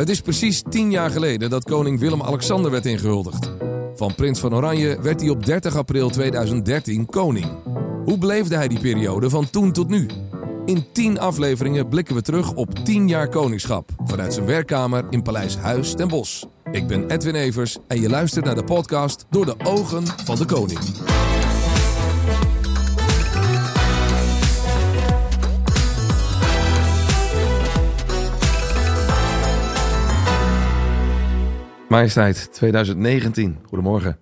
Het is precies tien jaar geleden dat koning Willem-Alexander werd ingehuldigd. Van prins van Oranje werd hij op 30 april 2013 koning. Hoe beleefde hij die periode van toen tot nu? In 10 afleveringen blikken we terug op 10 jaar koningschap vanuit zijn werkkamer in Paleis Huis ten Bosch. Ik ben Edwin Evers en je luistert naar de podcast Door de ogen van de koning. Majesteit 2019. Goedemorgen.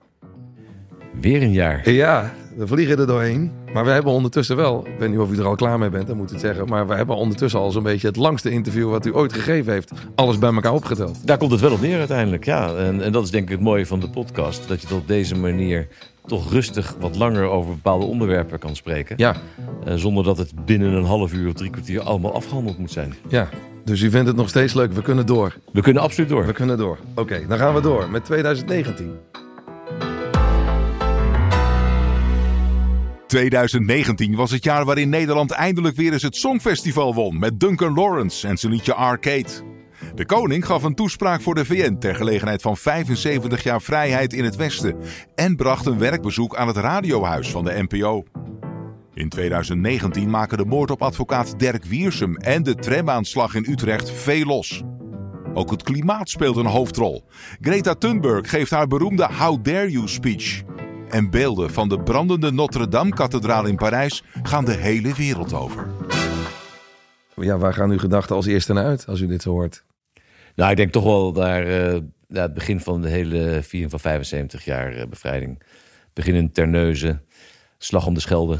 Weer een jaar. Ja, we vliegen er doorheen. Maar we hebben ondertussen wel, ik weet niet of u er al klaar mee bent, dan moet ik zeggen. Maar we hebben ondertussen al zo'n beetje het langste interview wat u ooit gegeven heeft. Alles bij elkaar opgeteld. Daar komt het wel op neer uiteindelijk, ja. En, en dat is denk ik het mooie van de podcast. Dat je het op deze manier toch rustig wat langer over bepaalde onderwerpen kan spreken. Ja. Uh, zonder dat het binnen een half uur of drie kwartier allemaal afgehandeld moet zijn. Ja, dus u vindt het nog steeds leuk. We kunnen door. We kunnen absoluut door. We kunnen door. Oké, dan gaan we door met 2019. 2019 was het jaar waarin Nederland eindelijk weer eens het Songfestival won met Duncan Lawrence en zijn liedje Arcade. De koning gaf een toespraak voor de VN ter gelegenheid van 75 jaar vrijheid in het Westen en bracht een werkbezoek aan het radiohuis van de NPO. In 2019 maken de moord op advocaat Dirk Wiersum en de tramaanslag in Utrecht veel los. Ook het klimaat speelt een hoofdrol. Greta Thunberg geeft haar beroemde How Dare You speech. En beelden van de brandende Notre-Dame-kathedraal in Parijs gaan de hele wereld over. Ja, waar gaan uw gedachten als eerste naar uit als u dit zo hoort? Nou, ik denk toch wel naar, uh, naar het begin van de hele viering van 75 jaar uh, bevrijding. Begin in Terneuzen, slag om de Schelde.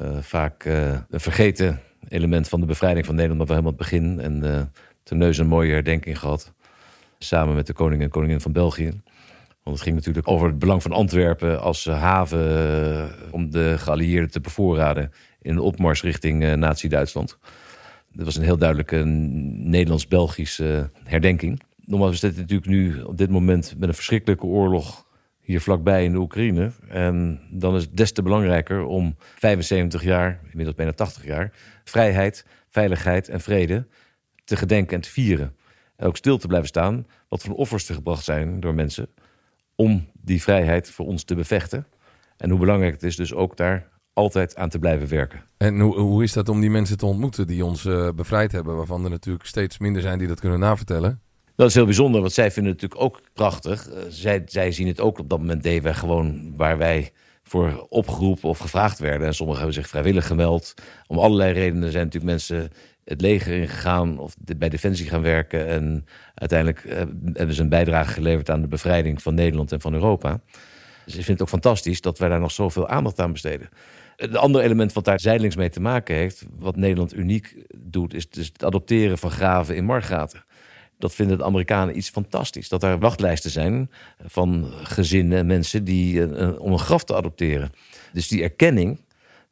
Uh, vaak een vergeten element van de bevrijding van Nederland, maar wel helemaal het begin. En uh, Terneuzen een mooie herdenking gehad. Samen met de koning en koningin van België. Want het ging natuurlijk over het belang van Antwerpen als haven om de geallieerden te bevoorraden in de opmars richting uh, Nazi-Duitsland. Dat was een heel duidelijke Nederlands-Belgische herdenking. Nogmaals, we zitten natuurlijk nu op dit moment met een verschrikkelijke oorlog hier vlakbij in de Oekraïne. En dan is het des te belangrijker om 75 jaar, inmiddels bijna 80 jaar, vrijheid, veiligheid en vrede te gedenken en te vieren. En ook stil te blijven staan wat voor offers er gebracht zijn door mensen om die vrijheid voor ons te bevechten. En hoe belangrijk het is dus ook daar altijd aan te blijven werken. En hoe, hoe is dat om die mensen te ontmoeten die ons uh, bevrijd hebben, waarvan er natuurlijk steeds minder zijn die dat kunnen navertellen? Dat is heel bijzonder, want zij vinden het natuurlijk ook prachtig. Uh, zij, zij zien het ook op dat moment deden wij gewoon waar wij voor opgeroepen of gevraagd werden. En sommigen hebben zich vrijwillig gemeld. Om allerlei redenen zijn natuurlijk mensen het leger ingegaan of bij Defensie gaan werken. En uiteindelijk uh, hebben ze een bijdrage geleverd aan de bevrijding van Nederland en van Europa. Dus ik vind het ook fantastisch dat wij daar nog zoveel aandacht aan besteden. Het andere element wat daar zijdelings mee te maken heeft, wat Nederland uniek doet, is dus het adopteren van graven in margaten. Dat vinden de Amerikanen iets fantastisch. Dat er wachtlijsten zijn van gezinnen en mensen die uh, om een graf te adopteren. Dus die erkenning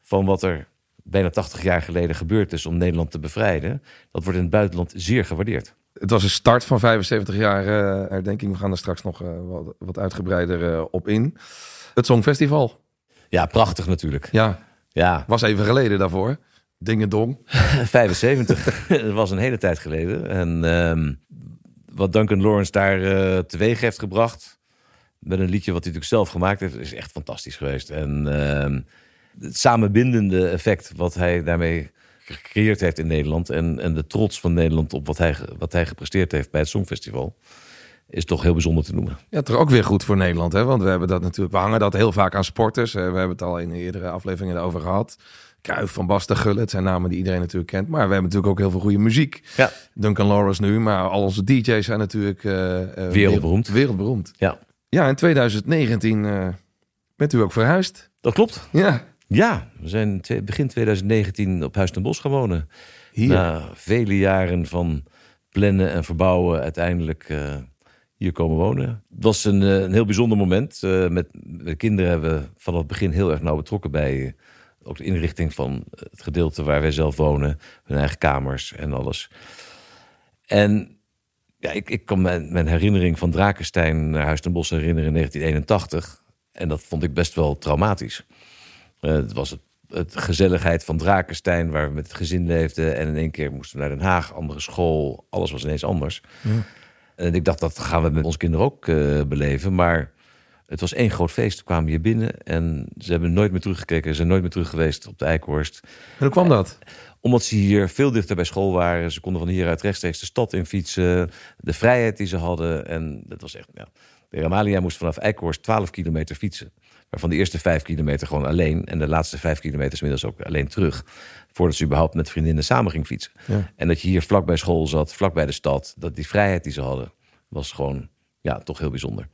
van wat er bijna 80 jaar geleden gebeurd is om Nederland te bevrijden, dat wordt in het buitenland zeer gewaardeerd. Het was een start van 75 jaar uh, herdenking. We gaan er straks nog uh, wat, wat, uitgebreider uh, op in. Het Songfestival. Ja, prachtig natuurlijk. Ja. ja. Was even geleden daarvoor. Dingedong. 75. dat was een hele tijd geleden. En uh, wat Duncan Lawrence daar teweeg heeft gebracht. Met een liedje wat hij natuurlijk zelf gemaakt heeft. Is echt fantastisch geweest. En uh, het samenbindende effect wat hij daarmee gecreëerd heeft in Nederland. En, en de trots van Nederland op wat hij, wat hij gepresteerd heeft bij het Songfestival is toch heel bijzonder te noemen. Ja, toch ook weer goed voor Nederland, hè? Want we hebben dat natuurlijk, we hangen dat heel vaak aan sporters. We hebben het al in eerdere afleveringen over gehad. Kruif van Basten Gullit, het zijn namen die iedereen natuurlijk kent. Maar we hebben natuurlijk ook heel veel goede muziek. Ja. Duncan Lawrence nu, maar al onze DJ's zijn natuurlijk uh, uh, wereldberoemd. Wereldberoemd. Ja. Ja, in 2019 uh, bent u ook verhuisd. Dat klopt. Ja. Ja, we zijn begin 2019 op Huis ten Bosch gaan wonen. Hier. Na vele jaren van plannen en verbouwen uiteindelijk uh, hier komen wonen. Het was een, een heel bijzonder moment. Uh, met de kinderen hebben we vanaf het begin heel erg nauw betrokken bij uh, ook de inrichting van het gedeelte waar wij zelf wonen. Hun eigen kamers en alles. En ja, ik, ik kan mijn, mijn herinnering van Drakenstein naar Huis ten Bosch herinneren in 1981. En dat vond ik best wel traumatisch. Uh, het was het, het, gezelligheid van Drakenstein, waar we met het gezin leefden. En in één keer moesten we naar Den Haag, andere school. Alles was ineens anders. Ja. En ik dacht, dat gaan we met onze kinderen ook uh, beleven. Maar het was één groot feest. We kwamen hier binnen en ze hebben nooit meer teruggekeken. Ze zijn nooit meer terug geweest op de Eikhorst. En hoe kwam dat? Omdat ze hier veel dichter bij school waren. Ze konden van hieruit rechtstreeks de stad in fietsen. De vrijheid die ze hadden. En dat was echt, ja. De Amalia moest vanaf Eikhorst 12 kilometer fietsen. Waarvan de eerste vijf kilometer gewoon alleen. En de laatste vijf kilometer inmiddels ook alleen terug. Voordat ze überhaupt met vriendinnen samen ging fietsen. Ja. En dat je hier vlak bij school zat, vlak bij de stad. Dat die vrijheid die ze hadden, was gewoon ja, toch heel bijzonder.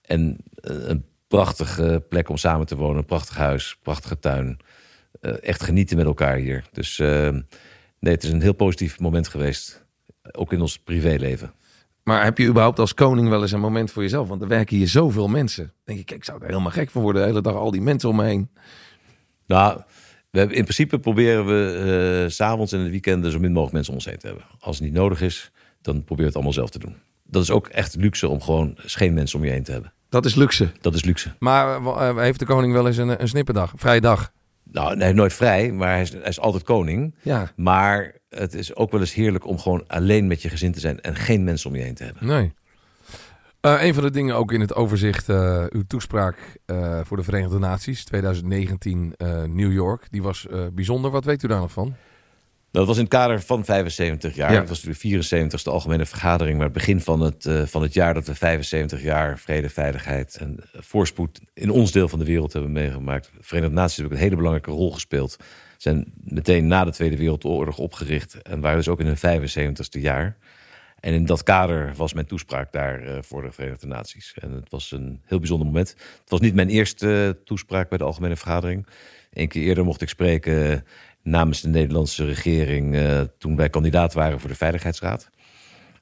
En eh, een prachtige plek om samen te wonen. Een prachtig huis, prachtige tuin. Uh, echt genieten met elkaar hier. Dus uh, nee, het is een heel positief moment geweest. Ook in ons privéleven. Maar heb je überhaupt als koning wel eens een moment voor jezelf? Want er werken hier zoveel mensen. denk ik, ik zou er helemaal gek van worden. De hele dag al die mensen om me heen. Nou, we hebben, in principe proberen we uh, s'avonds en in de weekenden zo min mogelijk mensen om ons heen te hebben. Als het niet nodig is, dan proberen we het allemaal zelf te doen. Dat is ook echt luxe om gewoon geen mensen om je heen te hebben. Dat is luxe. Dat is luxe. Maar uh, heeft de koning wel eens een, een snipperdag, een vrije dag? Nou, nee, nooit vrij, maar hij is, hij is altijd koning. Ja. Maar het is ook wel eens heerlijk om gewoon alleen met je gezin te zijn en geen mensen om je heen te hebben. Nee. Uh, een van de dingen ook in het overzicht, uh, uw toespraak uh, voor de Verenigde Naties 2019 New York, die was bijzonder. Wat weet u daar nog van? Dat was in het kader van 75 jaar. Ja. Het was de 74ste algemene vergadering. Maar het begin van het, van het jaar dat we 75 jaar vrede, veiligheid en voorspoed in ons deel van de wereld hebben meegemaakt. De Verenigde Naties hebben een hele belangrijke rol gespeeld. Zijn meteen na de Tweede Wereldoorlog opgericht en waren dus ook in hun 75ste jaar. En in dat kader was mijn toespraak daar uh, voor de Verenigde Naties. En het was een heel bijzonder moment. Het was niet mijn eerste toespraak bij de algemene vergadering. Eén keer eerder mocht ik spreken namens de Nederlandse regering uh, toen wij kandidaat waren voor de Veiligheidsraad.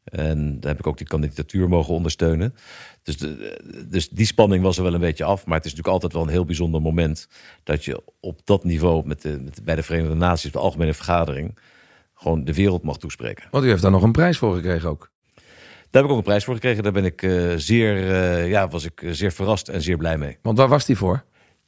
En daar heb ik ook die kandidatuur mogen ondersteunen. Dus, de, dus die spanning was er wel een beetje af. Maar het is natuurlijk altijd wel een heel bijzonder moment dat je op dat niveau met de, met, bij de Verenigde Naties, de algemene vergadering, gewoon de wereld mag toespreken. Want u heeft daar nog een prijs voor gekregen ook. Daar heb ik ook een prijs voor gekregen. Daar ben ik uh, zeer, uh, ja, was ik zeer verrast en zeer blij mee. Want waar was die voor?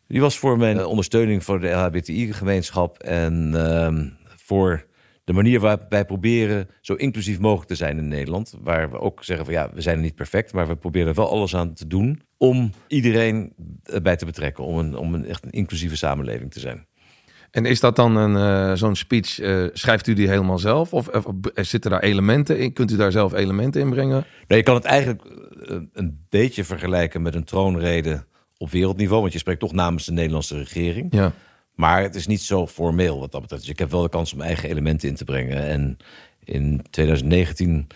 Die was voor mijn ondersteuning voor de LHBTI-gemeenschap en uh, voor de manier waarop wij proberen zo inclusief mogelijk te zijn in Nederland. Waar we ook zeggen van ja, we zijn er niet perfect, maar we proberen er wel alles aan te doen om iedereen bij te betrekken. Om een, om een echt een inclusieve samenleving te zijn. En is dat dan een uh, zo'n speech? Uh, schrijft u die helemaal zelf? Of, of, zitten daar elementen in? Kunt u daar zelf elementen in brengen? Nee, je kan het eigenlijk een beetje vergelijken met een troonrede op wereldniveau. Want je spreekt toch namens de Nederlandse regering. Ja. Maar het is niet zo formeel wat dat betreft. Dus ik heb wel de kans om eigen elementen in te brengen. En in 2019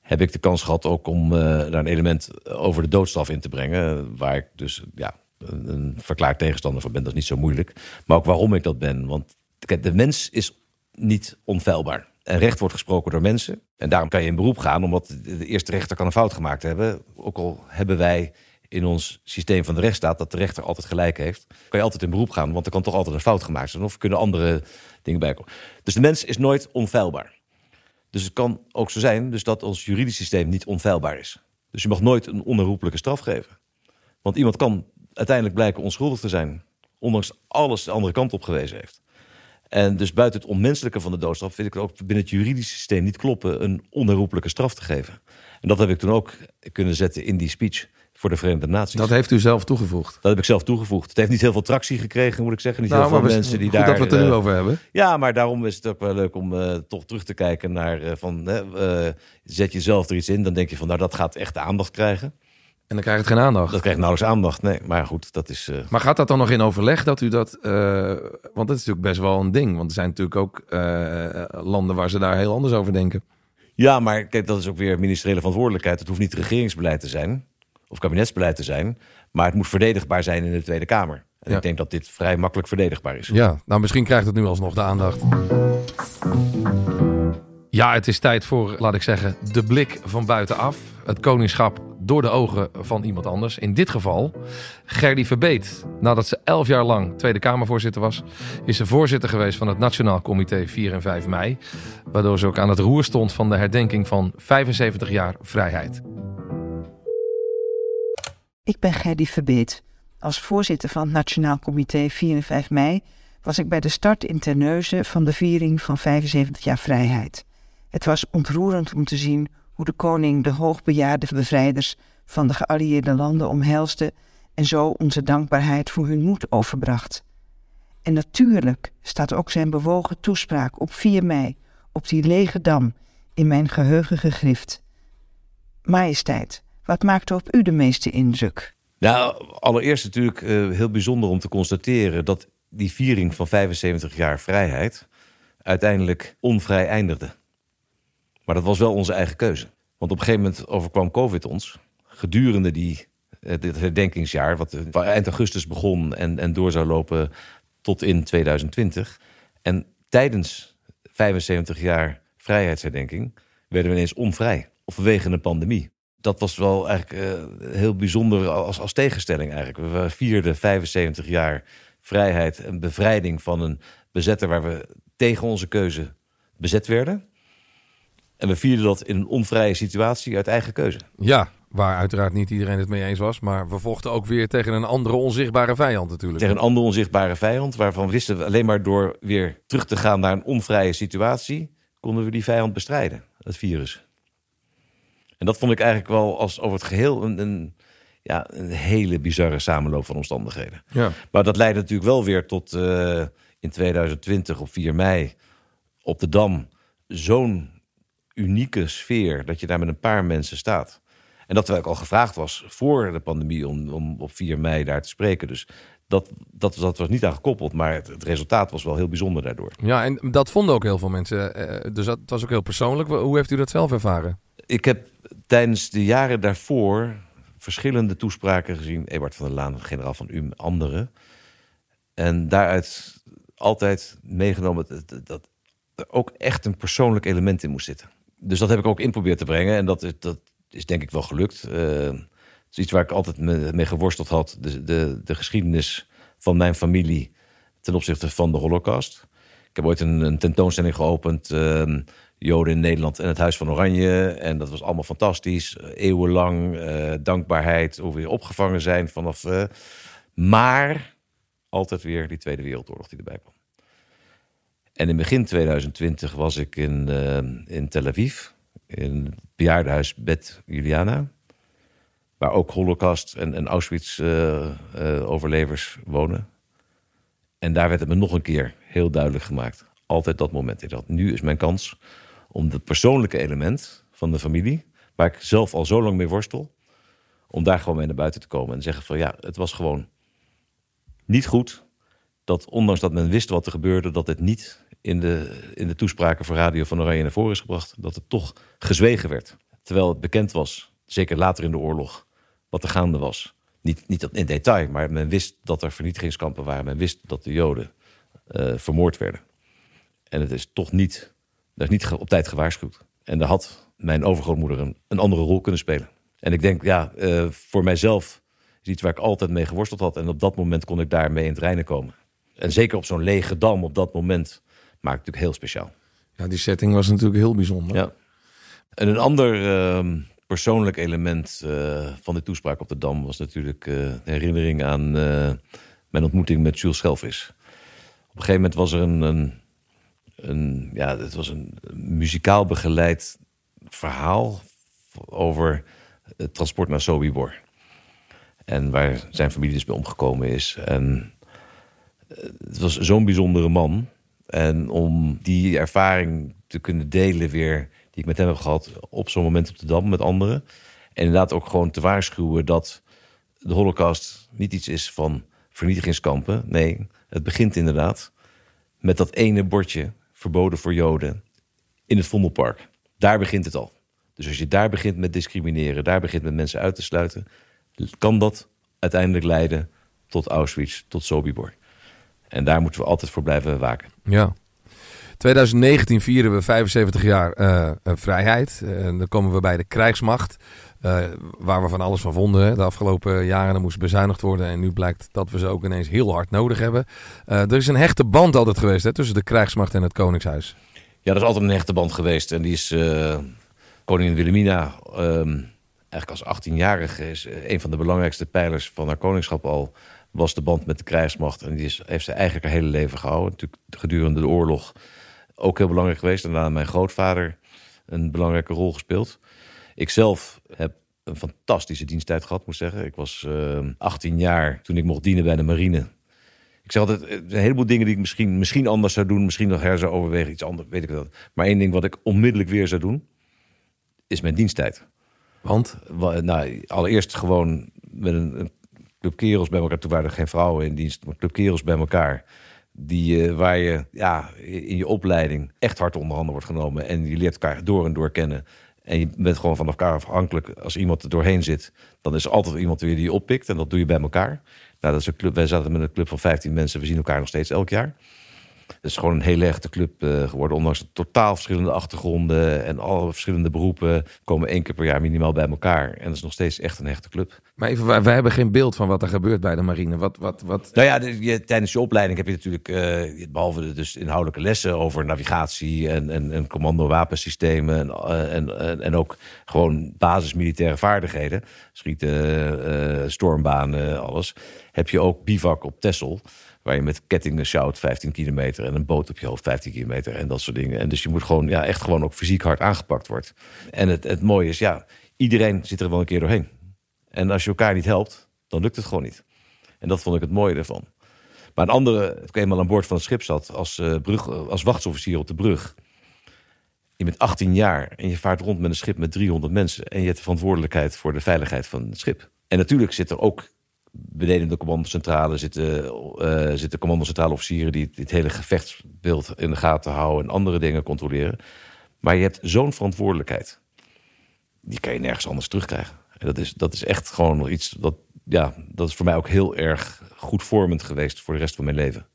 heb ik de kans gehad ook om uh, daar een element over de doodstraf in te brengen. Waar ik dus ja, een, een verklaard tegenstander van ben. Dat is niet zo moeilijk. Maar ook waarom ik dat ben. Want de mens is niet onfeilbaar. En recht wordt gesproken door mensen. En daarom kan je in beroep gaan, omdat de eerste rechter kan een fout gemaakt hebben. Ook al hebben wij in ons systeem van de rechtsstaat dat de rechter altijd gelijk heeft, kan je altijd in beroep gaan, want er kan toch altijd een fout gemaakt zijn of kunnen andere dingen bijkomen. Dus de mens is nooit onfeilbaar. Dus het kan ook zo zijn dus dat ons juridisch systeem niet onfeilbaar is. Dus je mag nooit een onherroepelijke straf geven. Want iemand kan uiteindelijk blijken onschuldig te zijn, ondanks alles de andere kant op gewezen heeft. En dus buiten het onmenselijke van de doodstraf vind ik het ook binnen het juridische systeem niet kloppen een onherroepelijke straf te geven. En dat heb ik toen ook kunnen zetten in die speech voor de Verenigde Naties. Dat heeft u zelf toegevoegd? Dat heb ik zelf toegevoegd. Het heeft niet heel veel tractie gekregen, moet ik zeggen. Niet nou, heel veel mensen die daar... dat we het er nu uh, over hebben. Ja, maar daarom is het ook wel leuk om uh, toch terug te kijken naar... Uh, van, zet je zelf er iets in, dan denk je van... nou, dat gaat echt de aandacht krijgen. En dan krijgt het geen aandacht. Dat krijgt nauwelijks aandacht, nee. Maar goed, dat is... Maar gaat dat dan nog in overleg dat u dat... want dat is natuurlijk best wel een ding. Want er zijn natuurlijk ook landen waar ze daar heel anders over denken. Ja, maar kijk, dat is ook weer ministeriële verantwoordelijkheid. Het hoeft niet regeringsbeleid te zijn of kabinetsbeleid te zijn. Maar het moet verdedigbaar zijn in de Tweede Kamer. En ik denk dat dit vrij makkelijk verdedigbaar is. Ja, nou misschien krijgt het nu alsnog de aandacht. Ja, het is tijd voor, laat ik zeggen, de blik van buitenaf. Het koningschap door de ogen van iemand anders. In dit geval Gerdy Verbeet. Nadat ze elf jaar lang Tweede Kamervoorzitter was, is ze voorzitter geweest van het Nationaal Comité 4 en 5 mei. Waardoor ze ook aan het roer stond van de herdenking van 75 jaar vrijheid. Ik ben Gerdy Verbeet. Als voorzitter van het Nationaal Comité 4 en 5 mei was ik bij de start in Terneuzen van de viering van 75 jaar vrijheid. Het was ontroerend om te zien hoe de koning de hoogbejaarde bevrijders van de geallieerde landen omhelsde en zo onze dankbaarheid voor hun moed overbracht. En natuurlijk staat ook zijn bewogen toespraak op 4 mei op die lege dam in mijn geheugen gegrift. Majesteit, wat maakte op u de meeste indruk? Nou, allereerst natuurlijk uh, heel bijzonder om te constateren dat die viering van 75 jaar vrijheid uiteindelijk onvrij eindigde. Maar dat was wel onze eigen keuze. Want op een gegeven moment overkwam COVID ons. Gedurende die, eh, dit herdenkingsjaar, wat eind augustus begon en, en door zou lopen tot in 2020. En tijdens 75 jaar vrijheidsherdenking werden we ineens onvrij. Of vanwege een pandemie. Dat was wel eigenlijk uh, heel bijzonder als, als tegenstelling eigenlijk. We vierden 75 jaar vrijheid en bevrijding van een bezetter waar we tegen onze keuze bezet werden. En we vierden dat in een onvrije situatie uit eigen keuze. Ja, waar uiteraard niet iedereen het mee eens was. Maar we vochten ook weer tegen een andere onzichtbare vijand natuurlijk. Tegen een andere onzichtbare vijand, waarvan wisten we alleen maar door weer terug te gaan naar een onvrije situatie, konden we die vijand bestrijden, het virus. En dat vond ik eigenlijk wel als over het geheel een, een ja, een hele bizarre samenloop van omstandigheden. Ja. Maar dat leidde natuurlijk wel weer tot uh, in 2020 op 4 mei op de Dam zo'n unieke sfeer dat je daar met een paar mensen staat. En dat terwijl ik al gevraagd was voor de pandemie om, om op 4 mei daar te spreken. Dus dat, dat, dat was niet aan gekoppeld, maar het, het, resultaat was wel heel bijzonder daardoor. Ja, en dat vonden ook heel veel mensen. Eh, dus dat was ook heel persoonlijk. Hoe heeft u dat zelf ervaren? Ik heb tijdens de jaren daarvoor verschillende toespraken gezien. Ebert van der Laan, generaal van UM, anderen. En daaruit altijd meegenomen dat, er ook echt een persoonlijk element in moest zitten. Dus dat heb ik ook in proberen te brengen. En dat, dat is denk ik wel gelukt. Uh, het is iets waar ik altijd mee geworsteld had. De, de, de geschiedenis van mijn familie ten opzichte van de holocaust. Ik heb ooit een, tentoonstelling geopend... Uh, Joden in Nederland en het Huis van Oranje. En dat was allemaal fantastisch. Eeuwenlang uh, dankbaarheid, hoe we opgevangen zijn vanaf. Uh, maar altijd weer die Tweede Wereldoorlog die erbij kwam. En in begin 2020 was ik in, in Tel Aviv, in het bejaardenhuis Bet Juliana. Waar ook Holocaust en, en Auschwitz-overlevers wonen. En daar werd het me nog een keer heel duidelijk gemaakt. Altijd dat moment. Ik dacht, nu is mijn kans om het persoonlijke element van de familie, waar ik zelf al zo lang mee worstel, om daar gewoon mee naar buiten te komen en zeggen van ja, het was gewoon niet goed dat ondanks dat men wist wat er gebeurde, dat het niet in de, in de toespraken voor Radio van Oranje naar voren is gebracht, dat het toch gezwegen werd. Terwijl het bekend was, zeker later in de oorlog, wat er gaande was. Niet, niet in detail, maar men wist dat er vernietigingskampen waren. Men wist dat de Joden uh, vermoord werden. En het is toch niet dat is niet op tijd gewaarschuwd. En daar had mijn overgrootmoeder een, een andere rol kunnen spelen. En ik denk, ja, uh, voor mijzelf is iets waar ik altijd mee geworsteld had. En op dat moment kon ik daarmee in het reinen komen. En zeker op zo'n lege dam op dat moment maakt het natuurlijk heel speciaal. Ja, die setting was natuurlijk heel bijzonder. Ja. En een ander uh, persoonlijk element uh, van de toespraak op de Dam was natuurlijk uh, de herinnering aan mijn ontmoeting met Jules Schelvis. Op een gegeven moment was er een, een een, ja, het was een muzikaal begeleid verhaal over het transport naar Sobibor. En waar zijn familie dus bij omgekomen is. En eh, het was zo'n bijzondere man. En om die ervaring te kunnen delen weer, die ik met hem heb gehad, op zo'n moment op de Dam met anderen. En inderdaad ook gewoon te waarschuwen dat de holocaust niet iets is van vernietigingskampen. Nee, het begint inderdaad met dat ene bordje verboden voor Joden in het Vondelpark. Daar begint het al. Dus als je daar begint met discrimineren, daar begint met mensen uit te sluiten, kan dat uiteindelijk leiden tot Auschwitz, tot Sobibor. En daar moeten we altijd voor blijven waken. Ja. 2019 vieren we 75 jaar uh, vrijheid. En dan komen we bij de krijgsmacht. Uh, waar we van alles van vonden. De afgelopen jaren er moest bezuinigd worden. En nu blijkt dat we ze ook ineens heel hard nodig hebben. Uh, er is een hechte band altijd geweest hè, tussen de krijgsmacht en het Koningshuis. Ja, er is altijd een hechte band geweest. En die is uh, koningin Wilhelmina, um, eigenlijk als 18-jarige, is een van de belangrijkste pijlers van haar koningschap al. Was de band met de krijgsmacht. En die is, heeft ze eigenlijk haar hele leven gehouden. Natuurlijk gedurende de oorlog ook heel belangrijk geweest. En daarna mijn grootvader een belangrijke rol gespeeld. Ik zelf heb een fantastische diensttijd gehad, moet ik zeggen. Ik was uh, 18 jaar toen ik mocht dienen bij de marine. Ik zeg altijd, een heleboel dingen die ik misschien, misschien anders zou doen, misschien nog her zou overwegen, iets anders, weet ik wel. Maar één ding wat ik onmiddellijk weer zou doen, is mijn diensttijd. Want? Nou, allereerst gewoon met een, een club kerels bij elkaar. Toen waren er geen vrouwen in dienst, maar club kerels bij elkaar. Die, uh, waar je ja, in je opleiding echt hard onder handen wordt genomen. En je leert elkaar door en door kennen. En je bent gewoon van elkaar afhankelijk. Als iemand er doorheen zit, dan is er altijd iemand weer die je oppikt. En dat doe je bij elkaar. Nou, dat is een club. Wij zaten met een club van 15 mensen. We zien elkaar nog steeds elk jaar. Het is gewoon een hele echte club uh, geworden. Ondanks totaal verschillende achtergronden en alle verschillende beroepen komen één keer per jaar minimaal bij elkaar. En dat is nog steeds echt een echte club. Maar even, wij, hebben geen beeld van wat er gebeurt bij de marine. Wat, wat, wat... Nou ja, de, je, tijdens je opleiding heb je natuurlijk, uh, behalve de dus inhoudelijke lessen over navigatie en, en, en commando-wapensystemen en, uh, en, en, ook gewoon basismilitaire vaardigheden, schieten, stormbanen, alles, heb je ook bivak op Tessel waar je met kettingen sjouwt 15 kilometer en een boot op je hoofd 15 kilometer en dat soort dingen. En dus je moet gewoon ja, echt gewoon ook fysiek hard aangepakt wordt. En het, het mooie is, ja, iedereen zit er wel een keer doorheen. En als je elkaar niet helpt, dan lukt het gewoon niet. En dat vond ik het mooie ervan. Maar een andere, toen ik eenmaal aan boord van het schip zat als, uh, brug, als wachtsofficier op de brug. Je bent 18 jaar en je vaart rond met een schip met 300 mensen. En je hebt de verantwoordelijkheid voor de veiligheid van het schip. En natuurlijk zit er ook beneden de commandocentrale zitten, uh, zitten commandocentrale officieren die dit hele gevechtsbeeld in de gaten houden en andere dingen controleren. Maar je hebt zo'n verantwoordelijkheid. Die kan je nergens anders terugkrijgen. En dat is, dat is echt gewoon iets dat, ja, dat is voor mij ook heel erg goed vormend geweest voor de rest van mijn leven.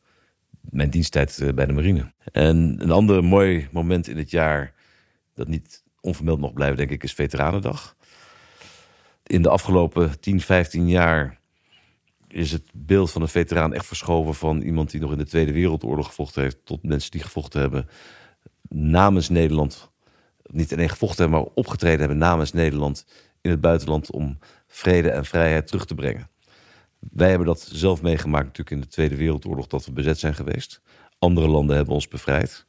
Mijn diensttijd eh, bij de marine. En een ander mooi moment in het jaar, dat niet onvermeld mag blijven, denk ik, is Veteranendag. In de afgelopen 10, 15 jaar is het beeld van een veteraan echt verschoven van iemand die nog in de Tweede Wereldoorlog gevochten heeft, tot mensen die gevochten hebben namens Nederland. Niet alleen gevochten hebben, maar opgetreden hebben namens Nederland in het buitenland om vrede en vrijheid terug te brengen. Wij hebben dat zelf meegemaakt natuurlijk in de Tweede Wereldoorlog dat we bezet zijn geweest. Andere landen hebben ons bevrijd.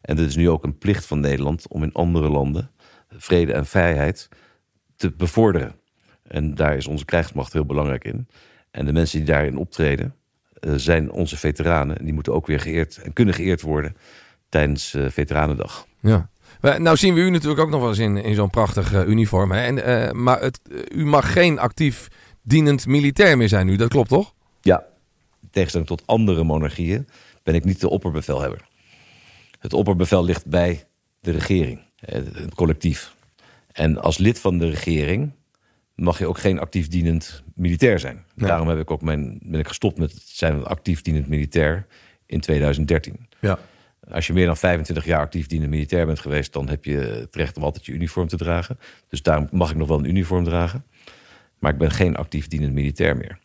En het is nu ook een plicht van Nederland om in andere landen vrede en vrijheid te bevorderen. En daar is onze krijgsmacht heel belangrijk in. En de mensen die daarin optreden uh, zijn onze veteranen. En die moeten ook weer geëerd en kunnen geëerd worden tijdens uh, Veteranendag. Ja. Nou zien we u natuurlijk ook nog wel eens in, in zo'n prachtig uh, uniform. Hè? En, uh, maar het, u mag geen actief dienend militair meer zijn nu, dat klopt toch? Ja, in tegenstelling tot andere monarchieën ben ik niet de opperbevelhebber. Het opperbevel ligt bij de regering, het collectief. En als lid van de regering mag je ook geen actief dienend militair zijn. Daarom heb ik ook mijn, ben ik gestopt met zijn actief dienend militair in 2013. Ja. Als je meer dan 25 jaar actief dienend militair bent geweest, dan heb je het recht om altijd je uniform te dragen. Dus daarom mag ik nog wel een uniform dragen. Maar ik ben geen actief dienend militair meer.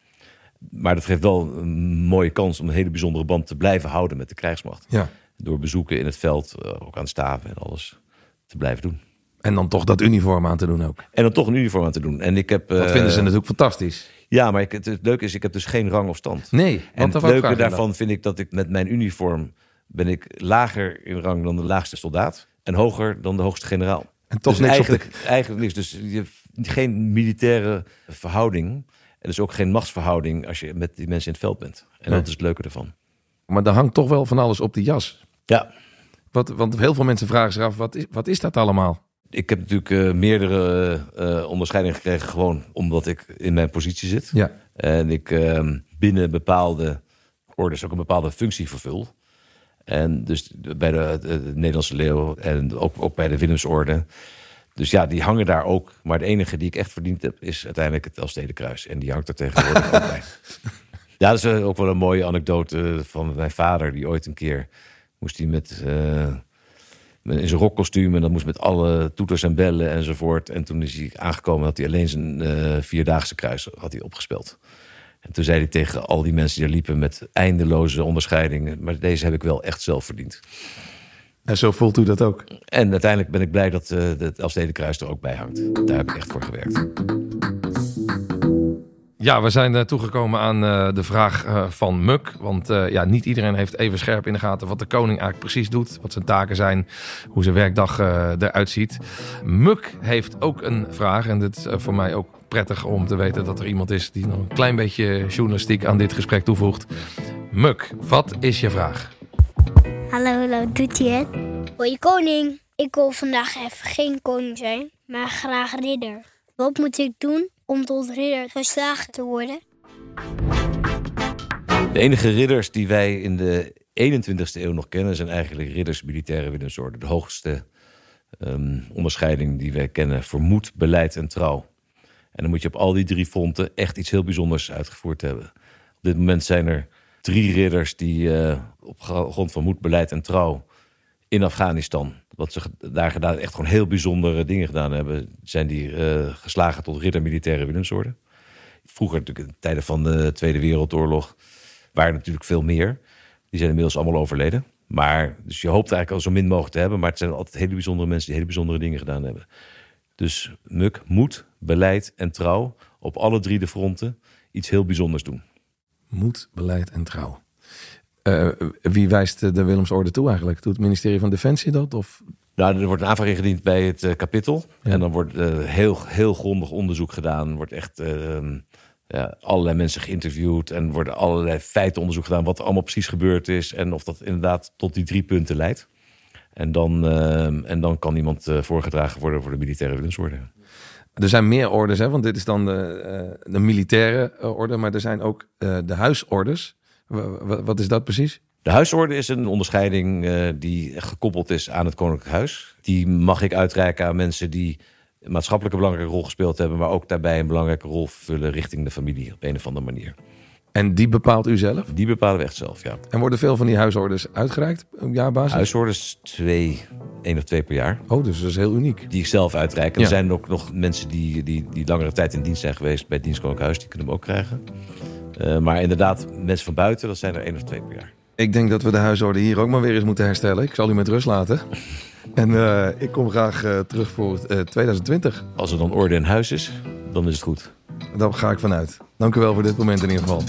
Maar dat geeft wel een mooie kans om een hele bijzondere band te blijven houden met de krijgsmacht. Ja. Door bezoeken in het veld, eh, ook aan staven en alles te blijven doen. En dan toch dat uniform aan te doen ook. En dan toch een uniform aan te doen. En ik heb, dat uh, vinden ze natuurlijk fantastisch. Ja, maar ik, het, het leuke is, ik heb dus geen rang of stand. Nee. En het leuke daarvan vind ik dat ik met mijn uniform ben ik lager in rang dan de laagste soldaat. En hoger dan de hoogste generaal. En toch dus niks eigenlijk, op de... eigenlijk niks. Dus je geen militaire verhouding. En dus ook geen machtsverhouding als je met die mensen in het veld bent. En Nee. dat is het leuke ervan. Maar er hangt toch wel van alles op die jas. Ja, Wat, want heel veel mensen vragen zich af, wat is, wat is dat allemaal? Ik heb natuurlijk eh, meerdere eh, onderscheidingen gekregen, gewoon omdat ik in mijn positie zit. Ja. En ik eh, binnen bepaalde orders ook een bepaalde functie vervul. En dus bij de, de, de Nederlandse Leeuw en ook, ook bij de Willemsorde. Dus ja, die hangen daar ook. Maar de enige die ik echt verdiend heb, is uiteindelijk het Elfstedenkruis. En die hangt er tegenwoordig ook bij. Ja, dat is eh, ook wel een mooie anekdote van mijn vader. Die ooit een keer moest hij met... eh, in zijn rokkostuum en dat moest met alle toeters en bellen enzovoort. En toen is hij aangekomen, had hij alleen zijn eh, vierdaagse kruis had hij opgespeld. En toen zei hij tegen al die mensen die er liepen met eindeloze onderscheidingen, maar deze heb ik wel echt zelf verdiend. En zo voelt u dat ook. En uiteindelijk ben ik blij dat uh, het Elfstedenkruis er ook bij hangt. Daar heb ik echt voor gewerkt. Ja, we zijn uh, toegekomen aan uh, de vraag uh, van Muk. Want ja, niet iedereen heeft even scherp in de gaten wat de koning eigenlijk precies doet. Wat zijn taken zijn, hoe zijn werkdag eruit ziet. Muk heeft ook een vraag. En dit is voor mij ook prettig om te weten dat er iemand is die nog een klein beetje journalistiek aan dit gesprek toevoegt. Muk, wat is je vraag? Hallo, hallo, doet hij het? Hoi koning. Ik wil vandaag even geen koning zijn, maar graag ridder. Wat moet ik doen om tot ridder geslagen te worden? De enige ridders die wij in de 21ste eeuw nog kennen... zijn eigenlijk ridders militaire Willemsorde. De hoogste um, onderscheiding die wij kennen voor moed, beleid en trouw. En dan moet je op al die drie fronten echt iets heel bijzonders uitgevoerd hebben. Op dit moment zijn er drie ridders die uh, op grond van moed, beleid en trouw in Afghanistan, wat ze daar gedaan, echt gewoon heel bijzondere dingen gedaan hebben, zijn die uh, geslagen tot ridder militaire Willemsorde. Vroeger, natuurlijk in tijden van de Tweede Wereldoorlog, waren natuurlijk veel meer. Die zijn inmiddels allemaal overleden. Maar, dus je hoopt eigenlijk al zo min mogelijk te hebben, maar het zijn altijd hele bijzondere mensen die hele bijzondere dingen gedaan hebben. Dus Muk moed, beleid en trouw op alle drie de fronten iets heel bijzonders doen. Moed, beleid en trouw. Uh, wie wijst de Willemsorde toe eigenlijk? Doet het ministerie van Defensie dat? Of? Nou, er wordt een aanvraag ingediend bij het uh, kapittel. En dan wordt uh, heel, heel grondig onderzoek gedaan. wordt echt ja, allerlei mensen geïnterviewd. En worden allerlei feiten onderzoek gedaan. Wat er allemaal precies gebeurd is. En of dat inderdaad tot die drie punten leidt. En dan, en dan kan iemand voorgedragen worden voor de militaire Willemsorde. Er zijn meer orders, hè? want dit is dan de, de militaire orde. Maar er zijn ook de huisorders. Wat is dat precies? De huisorde is een onderscheiding uh, die gekoppeld is aan het Koninklijk Huis. Die mag ik uitreiken aan mensen die een maatschappelijke belangrijke rol gespeeld hebben, maar ook daarbij een belangrijke rol vullen richting de familie op een of andere manier. En die bepaalt u zelf? Die bepalen we echt zelf, ja. En worden veel van die huisorders uitgereikt op jaarbasis? Huisorders twee, één of twee per jaar. Oh, dus dat is heel uniek. Die ik zelf uitreik. En er zijn ook nog mensen die, die, die langere tijd in dienst zijn geweest bij het Dienst Koninklijk Huis. Die kunnen hem ook krijgen. Uh, maar inderdaad, mensen van buiten, dat zijn er één of twee per jaar. Ik denk dat we de huisorde hier ook maar weer eens moeten herstellen. Ik zal u met rust laten. En uh, ik kom graag uh, terug voor 2020. Als er dan orde in huis is, dan is het goed. Daar ga ik vanuit. Dank u wel voor dit moment in ieder geval.